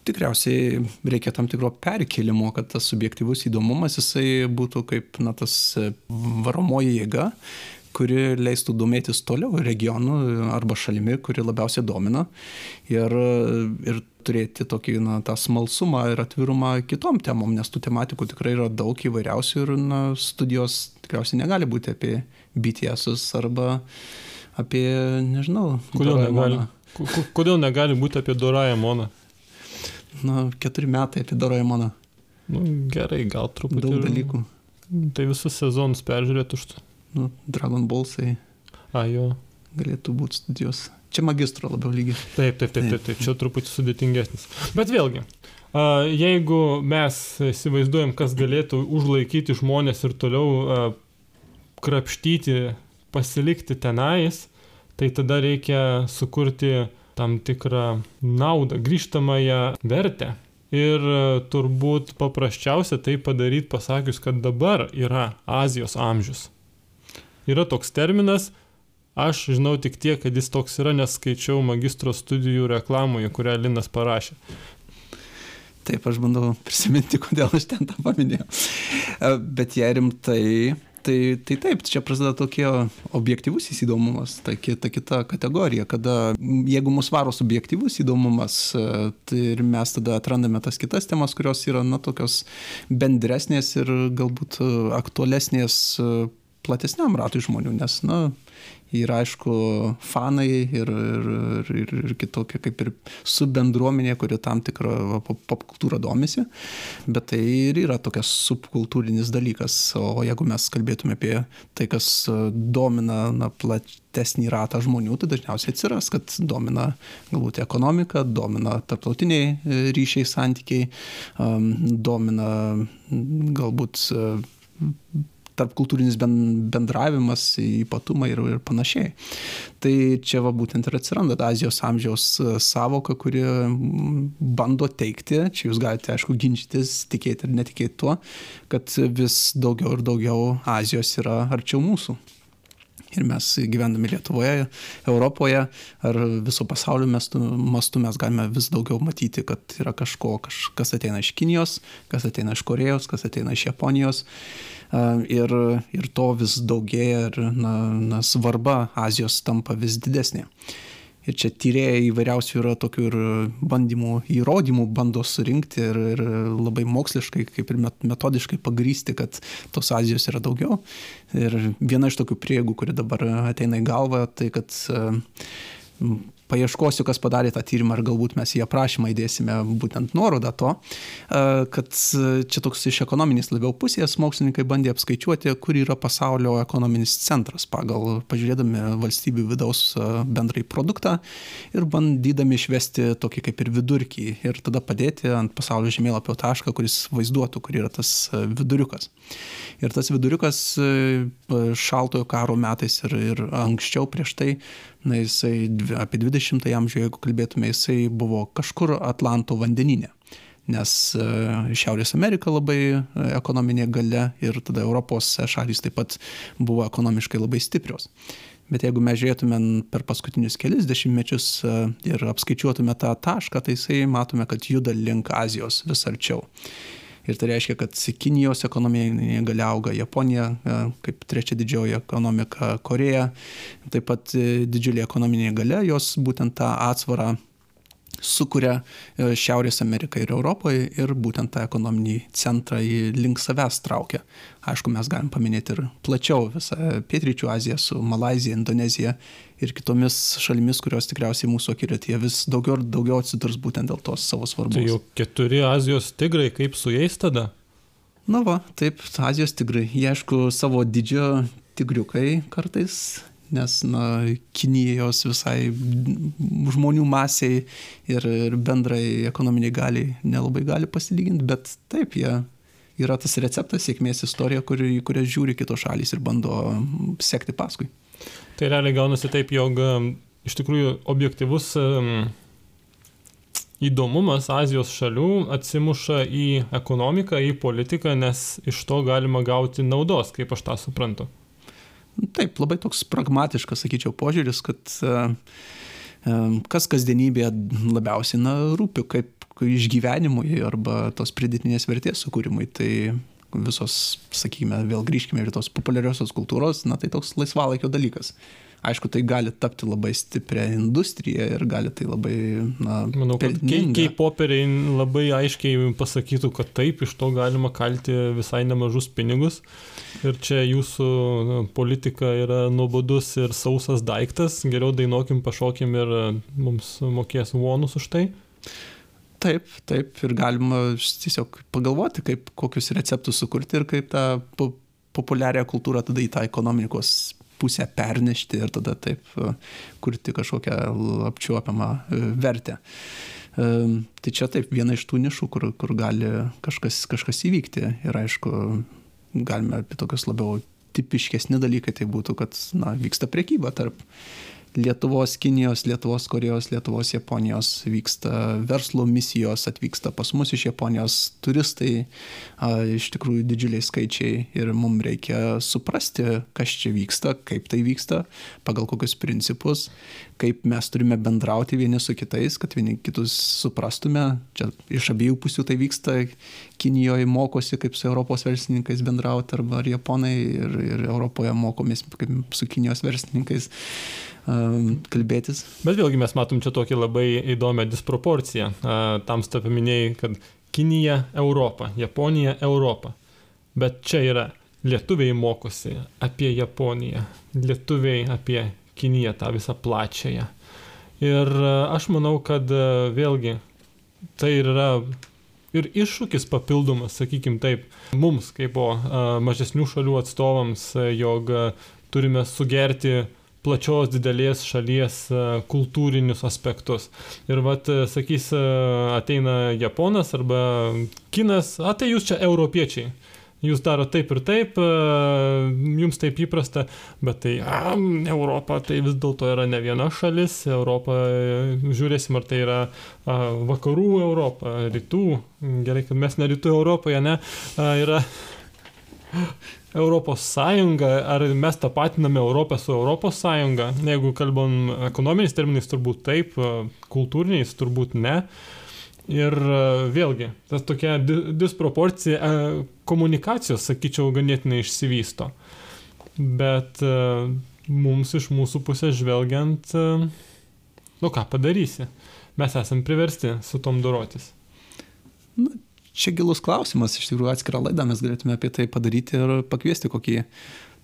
Tikriausiai reikia tam tikro perkelimo, kad tas subjektivus įdomumas jisai būtų kaip na, tas varomoji jėga, kuri leistų domėtis toliau regionu arba šalimi, kuri labiausiai domina ir, ir turėti tokį na, tą smalsumą ir atvirumą kitom temom, nes tų tematikų tikrai yra daug įvairiausių ir na, studijos tikriausiai negali būti apie BTS arba apie, nežinau, Kodėl negali? Kodėl negali būti apie Doraemoną? Na, keturi metai apie Doraemoną. Nu, gerai, gal truputį. Daug dalykų. Tai visus sezonus peržiūrėtų už to. Nu, Dragon Ballsai A, jo. galėtų būti studijos. Čia magistro labiau lygiai. Taip, taip, taip, taip, taip, čia truputį sudėtingesnis. Bet vėlgi, jeigu mes įsivaizduojam, kas galėtų užlaikyti žmonės ir toliau krapštyti, pasilikti tenais, tai tada reikia sukurti tam tikrą naudą, grįžtamąją vertę. Ir turbūt paprasčiausia tai padaryti pasakius, kad dabar yra Azijos amžius. Yra toks terminas, aš žinau tik tiek, kad jis toks yra, nes skaičiau magistro studijų reklamoje, kurią Linas parašė. Taip, aš bandau prisiminti, kodėl aš ten tą paminėjau. E, Bet jei rimtai, tai, tai taip, čia prasideda tokie objektivus įdomumas, ta, ta kita kategorija, kada jeigu mus varo subjektivus įdomumas, e, tai ir mes tada atrandame tas kitas temas, kurios yra, na, tokios bendresnės ir galbūt e, aktualesnės platesniam ratui žmonių, nes, na, yra aišku fanai ir, ir, ir, ir, kitokia kaip ir subbendruomenė, kuri tam tikrą pop- popkultūrą domisi, bet tai ir yra tokias subkultūrinis dalykas. O jeigu mes kalbėtume apie tai, kas e, domina na, platesnį ratą žmonių, tai dažniausiai atsiras, kad domina galbūt ekonomika, domina tarptautiniai e, ryšiai, santykiai, domina galbūt e, tarp kultūrinis bendravimas, ypatumai ir, ir panašiai. Tai čia va būtent ir atsiranda ta Azijos amžiaus savoka, kuri bando teikti, čia jūs galite aišku ginčytis, tikėti ir netikėti tuo, kad vis daugiau ir daugiau Azijos yra arčiau mūsų ir mes gyvendami Lietuvoje, Europoje ar viso pasaulio mastu, mastu mes galime vis daugiau matyti, kad yra kažko, kaž, kas ateina iš Kinijos, kas ateina iš Korejos, kas ateina iš Japonijos. Ir, ir to vis daugėja ir na, na, svarba Azijos tampa vis didesnė ir čia tyrėjai įvairiausių yra tokių ir bandymų, įrodymų bando surinkti ir, ir labai moksliškai, kaip ir metodiškai pagrysti, kad tos Azijos yra daugiau. Ir viena iš tokių prieigų, kuri dabar ateina į galvą, tai kad paieškosiu, kas padarė tą tyrimą ir galbūt mes į aprašymą įdėsime būtent nuorodą to, kad čia toks iš ekonominės labiau pusės mokslininkai bandė apskaičiuoti, kur yra pasaulio ekonominis centras pagal pažiūrėdami valstybių vidaus bendrai produktą ir bandydami išvesti tokį kaip ir vidurkį ir tada padėti ant pasaulio žemėlapio tašką, kuris vaizduotų, kur yra tas viduriukas. Ir tas viduriukas šaltojo karo metais ir, ir anksčiau prieš tai na jisai apie 20 amžių, jeigu kalbėtume, jisai buvo kažkur Atlanto vandeninė. Nes e, Šiaurės Amerika labai e, ekonominė gale ir tada Europos šalys taip pat buvo ekonomiškai labai stiprios. Bet jeigu mes žiūrėtume per paskutinius kelius dešimtmečius e, ir apskaičiuotume tą tašką, tai jisai matome, kad juda link Azijos vis arčiau ir tai reiškia, kad Kinijos ekonomija gali auga, Japonija e, kaip trečia didžioji ekonomika, Koreja, taip pat e, didžiulė ekonominė gale, jos būtent tą atsvarą sukuria e, Šiaurės Ameriką ir Europoje ir būtent tą ekonominį centrą į link savęs traukia. Aišku, mes galim paminėti ir plačiau visą Pietryčių Aziją su Malazija, Indonezija ir kitomis šalimis, kurios tikriausiai mūsų akiratyje vis daugiau ir daugiau atsidurs būtent dėl tos savo svarbos. Tai jau keturi Azijos tigrai, kaip su jais tada? Na va, taip, Azijos tigrai. Jie aišku savo didžio tigriukai kartais nes na kinijos visai žmonių masei ir, ir bendrai ekonominiai galiai nelabai gali pasilyginti, bet taip, jie yra tas receptas sėkmės istorija, kuri, į kurią žiūri kitos šalys ir bando sekti paskui. Tai realiai gaunasi taip, jog iš tikrųjų objektivus įdomumas Azijos šalių atsimuša į ekonomiką, į politiką, nes iš to galima gauti naudos, kaip aš tą suprantu. Taip, labai toks pragmatiškas, sakyčiau, požiūris, kad e, e, kas kasdienybėje labiausiai na, rūpi, kaip išgyvenimui arba tos pridėtinės vertės sukūrimui. Tai visos, sakykime, vėl grįžkime ir tos populiariosios kultūros, na tai toks laisvalaikio dalykas. Aišku, tai gali tapti labai stiprią industriją ir gali tai labai, na, manau, kad kei poperiai labai aiškiai pasakytų, kad taip, iš to galima kalti visai nemažus pinigus. Ir čia jūsų politika yra nuobodus ir sausas daiktas, geriau dainuokim, pašokim ir mums mokės vonus už tai. Taip, taip, ir galima tiesiog pagalvoti, kaip, kokius receptus sukurti ir kaip tą populiarią kultūrą tada į tą ekonomikos pusę pernešti ir tada taip e, kurti kažkokią apčiuopiamą e, vertę. E, tai čia taip viena iš tų nišų, kur, kur gali kažkas, kažkas įvykti ir aišku, galime apie tokius labiau tipiškesni dalykai tai būtų, kad na, vyksta priekyba tarp Lietuvos, Kinijos, Lietuvos, Korejos, Lietuvos, Japonijos vyksta verslo misijos, atvyksta pas mus iš Japonijos turistai, iš tikrųjų didžiuliai skaičiai ir mums reikia suprasti, kas čia vyksta, kaip tai vyksta, pagal kokius principus, kaip mes turime bendrauti vieni su kitais, kad vieni kitus suprastume. Čia iš abiejų pusių tai vyksta. Kinijoje mokosi, kaip su Europos verslininkais bendrauti, arba ar Japonai ir, ir Europoje mokomės, kaip su Kinijos verslininkais kalbėtis. Bet vėlgi mes matom čia tokį labai įdomią disproporciją. Tam stop paminėjai, kad Kinija Europa, Japonija Europa. Bet čia yra lietuviai mokosi apie Japoniją, lietuviai apie Kiniją, tą visą plačiąją. Ir aš manau, kad vėlgi tai yra ir iššūkis papildomas, sakykime taip, mums kaip mažesnių šalių atstovams, jog turime sugerti plačios didelės šalies e, kultūrinius aspektus. Ir vat, e, sakys, e, ateina Japonas arba Kinas, a tai jūs čia europiečiai. jūs daro taip ir taip, jums taip įprasta, bet tai a, Europa tai vis dėlto yra ne viena šalis, Europa, žiūrėsim, ar tai yra a, vakarų Europa, rytų, gerai, kad mes ne rytų Europoje, ne, a, yra Europos Sąjunga, ar mes tapatiname Europą su Europos Sąjunga, jeigu kalbam ekonominiais terminais turbūt taip, kultūriniais turbūt ne. Ir vėlgi, tas tokia disproporcija komunikacijos, sakyčiau, ganėtinai išsivysto. Bet mums iš mūsų pusės žvelgiant, nu ką padarysi, mes esam priversti su tom dorotis. Na, čia gilus klausimas, iš tikrųjų atskirą laidą mes galėtume apie tai padaryti ir pakviesti kokį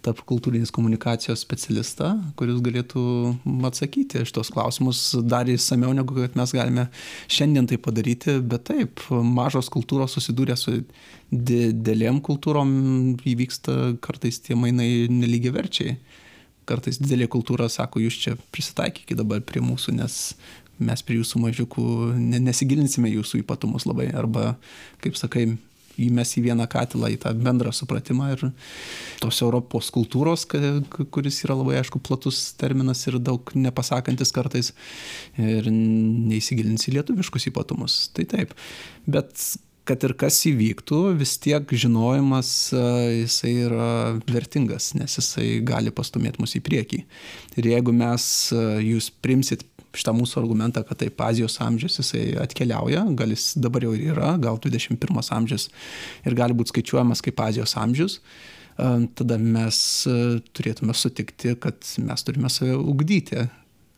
tarp kultūrinės komunikacijos specialistą, kuris galėtų atsakyti iš tos klausimus dar įsameu, negu kad mes galime šiandien tai padaryti, bet taip, mažos kultūros susidūrė su didelėm kultūrom, įvyksta kartais tie mainai nelygiai verčiai. Kartais didelė kultūra sako, jūs čia prisitaikykite dabar prie mūsų, nes mes prie jūsų mažiukų nesigilinsime jūsų ypatumus labai, arba, kaip sakai, įmes į vieną katilą, į tą bendrą supratimą ir tos Europos kultūros, kuris yra labai, aišku, platus terminas ir daug nepasakantis kartais, ir neįsigilins į lietuviškus ypatumus. Tai taip. Bet kad ir kas įvyktų, vis tiek žinojimas jisai yra vertingas, nes jisai gali pastumėti mus į priekį. Ir jeigu mes, jūs primsit šitą mūsų argumentą, kad taip Azijos amžius jisai atkeliauja, gal jis dabar jau ir yra, gal 21 amžius ir gali būti skaičiuojamas kaip Azijos amžius, tada mes turėtume sutikti, kad mes turime save ugdyti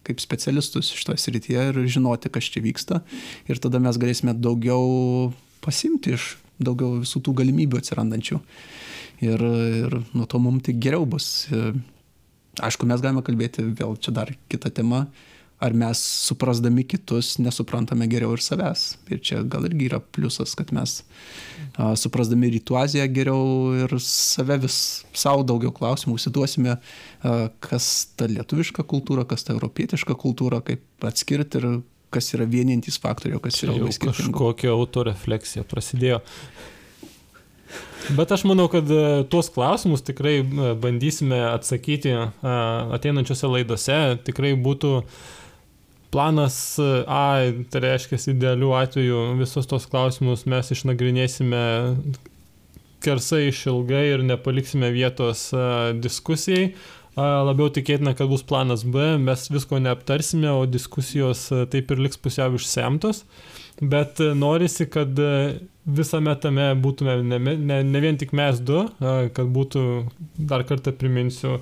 kaip specialistus šitoje srityje ir žinoti, kas čia vyksta. Ir tada mes galėsime daugiau pasimti iš daugiau visų tų galimybių atsirandančių. Ir, ir nuo to mums tik geriau bus. Aišku, mes galime kalbėti, vėl čia dar kita tema, ar mes suprasdami kitus nesuprantame geriau ir savęs. Ir čia gal irgi yra pliusas, kad mes a, suprasdami rytų Aziją geriau ir save vis savo daugiau klausimų užsiduosime, a, kas ta lietuviška kultūra, kas ta europietiška kultūra, kaip atskirti ir kas yra vienintys faktoriai, kas yra labai skirtingi. Kažkokia autorefleksija prasidėjo. Bet aš manau, kad tuos klausimus tikrai bandysime atsakyti ateinančiose laidose. Tikrai būtų uh, planas A, tai reiškia, idealių atveju visus tos klausimus mes išnagrinėsime kersai išilgai ir nepaliksime vietos diskusijai. Labiau tikėtina, kad bus planas B, mes visko neaptarsime, o diskusijos taip ir liks pusiau išsemtos. Bet norisi, kad visame tame būtume ne, ne, ne vien tik mes du, kad būtų, dar kartą priminsiu,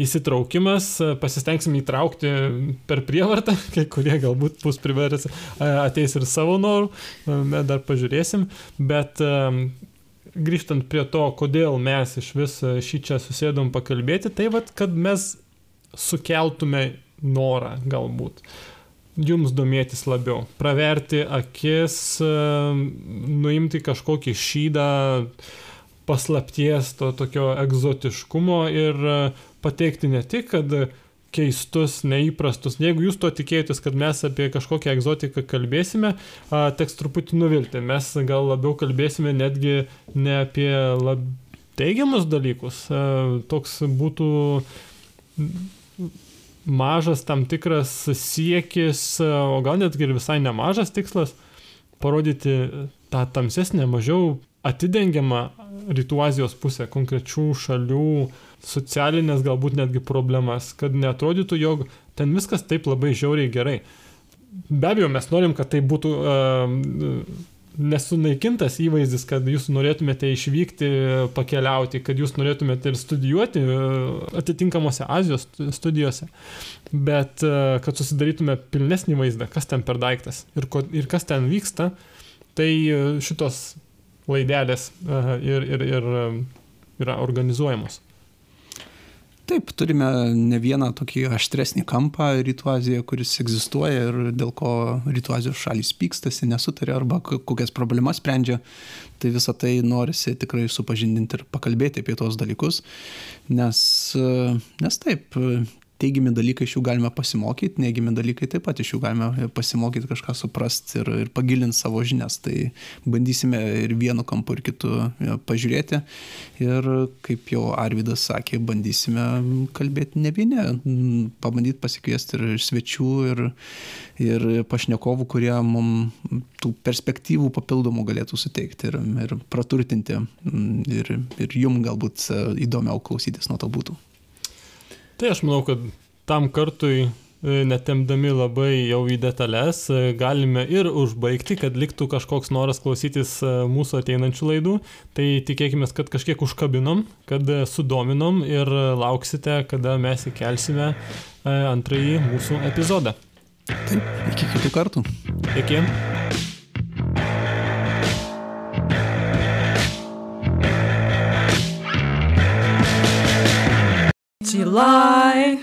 įsitraukimas, pasistengsim įtraukti per prievartą, kai kurie galbūt bus priversti, ateis ir savo norų, dar pažiūrėsim, bet grįžtant prie to, kodėl mes iš vis šį čia susėdom pakalbėti, tai vad, kad mes sukeltume norą galbūt jums domėtis labiau, praverti akis, nuimti kažkokį šydą paslapties, to tokio egzotiškumo ir pateikti ne tik, kad keistus, neįprastus. Jeigu jūs to tikėjotės, kad mes apie kažkokią egzotiką kalbėsime, teks truputį nuvilti. Mes gal labiau kalbėsime netgi ne apie lab... teigiamus dalykus. Toks būtų mažas tam tikras siekis, o gal netgi ir visai nemažas tikslas parodyti tą tamsesnę, mažiau atidengiamą Rytų Azijos pusę, konkrečių šalių socialinės galbūt netgi problemas, kad netrodytų, jog ten viskas taip labai žiauriai gerai. Be abejo, mes norim, kad tai būtų uh, nesunaikintas įvaizdis, kad jūs norėtumėte išvykti, pakeliauti, kad jūs norėtumėte ir studijuoti atitinkamuose Azijos studijose, bet kad susidarytume pilnesnį vaizdą, kas ten per daiktas ir, ko, ir kas ten vyksta, tai šitos laidelės ir, ir, ir yra organizuojamos. Taip, turime ne vieną tokį aštresnį kampą Rytų Azijoje, kuris egzistuoja ir dėl ko Rytų Azijos šalys pykstasi, nesutarė arba kokias problemas sprendžia. Tai visą tai norisi tikrai supažindinti ir pakalbėti apie tos dalykus, nes, nes taip, teigiami dalykai iš jų galime pasimokyti, neigiami dalykai taip pat iš jų galime pasimokyti kažką suprasti ir, ir pagilinti savo žinias. Tai bandysime ir vienu kampu, ir kitu pažiūrėti. Ir kaip jau Arvidas sakė, bandysime kalbėti ne vieni, pabandyti pasikviesti ir svečių, ir, ir pašnekovų, kurie mums tų perspektyvų papildomų galėtų suteikti ir, ir praturtinti ir, ir jum galbūt įdomiau klausytis nuo to būtų. Tai aš manau, kad tam kartui, e, netemdami labai jau į detalės, e, galime ir užbaigti, kad liktų kažkoks noras klausytis e, mūsų ateinančių laidų. Tai tikėkime, kad kažkiek užkabinom, kad sudominom ir lauksite, kada mes įkelsime antrąjį mūsų epizodą. Taip, iki kitų kartų. Iki. July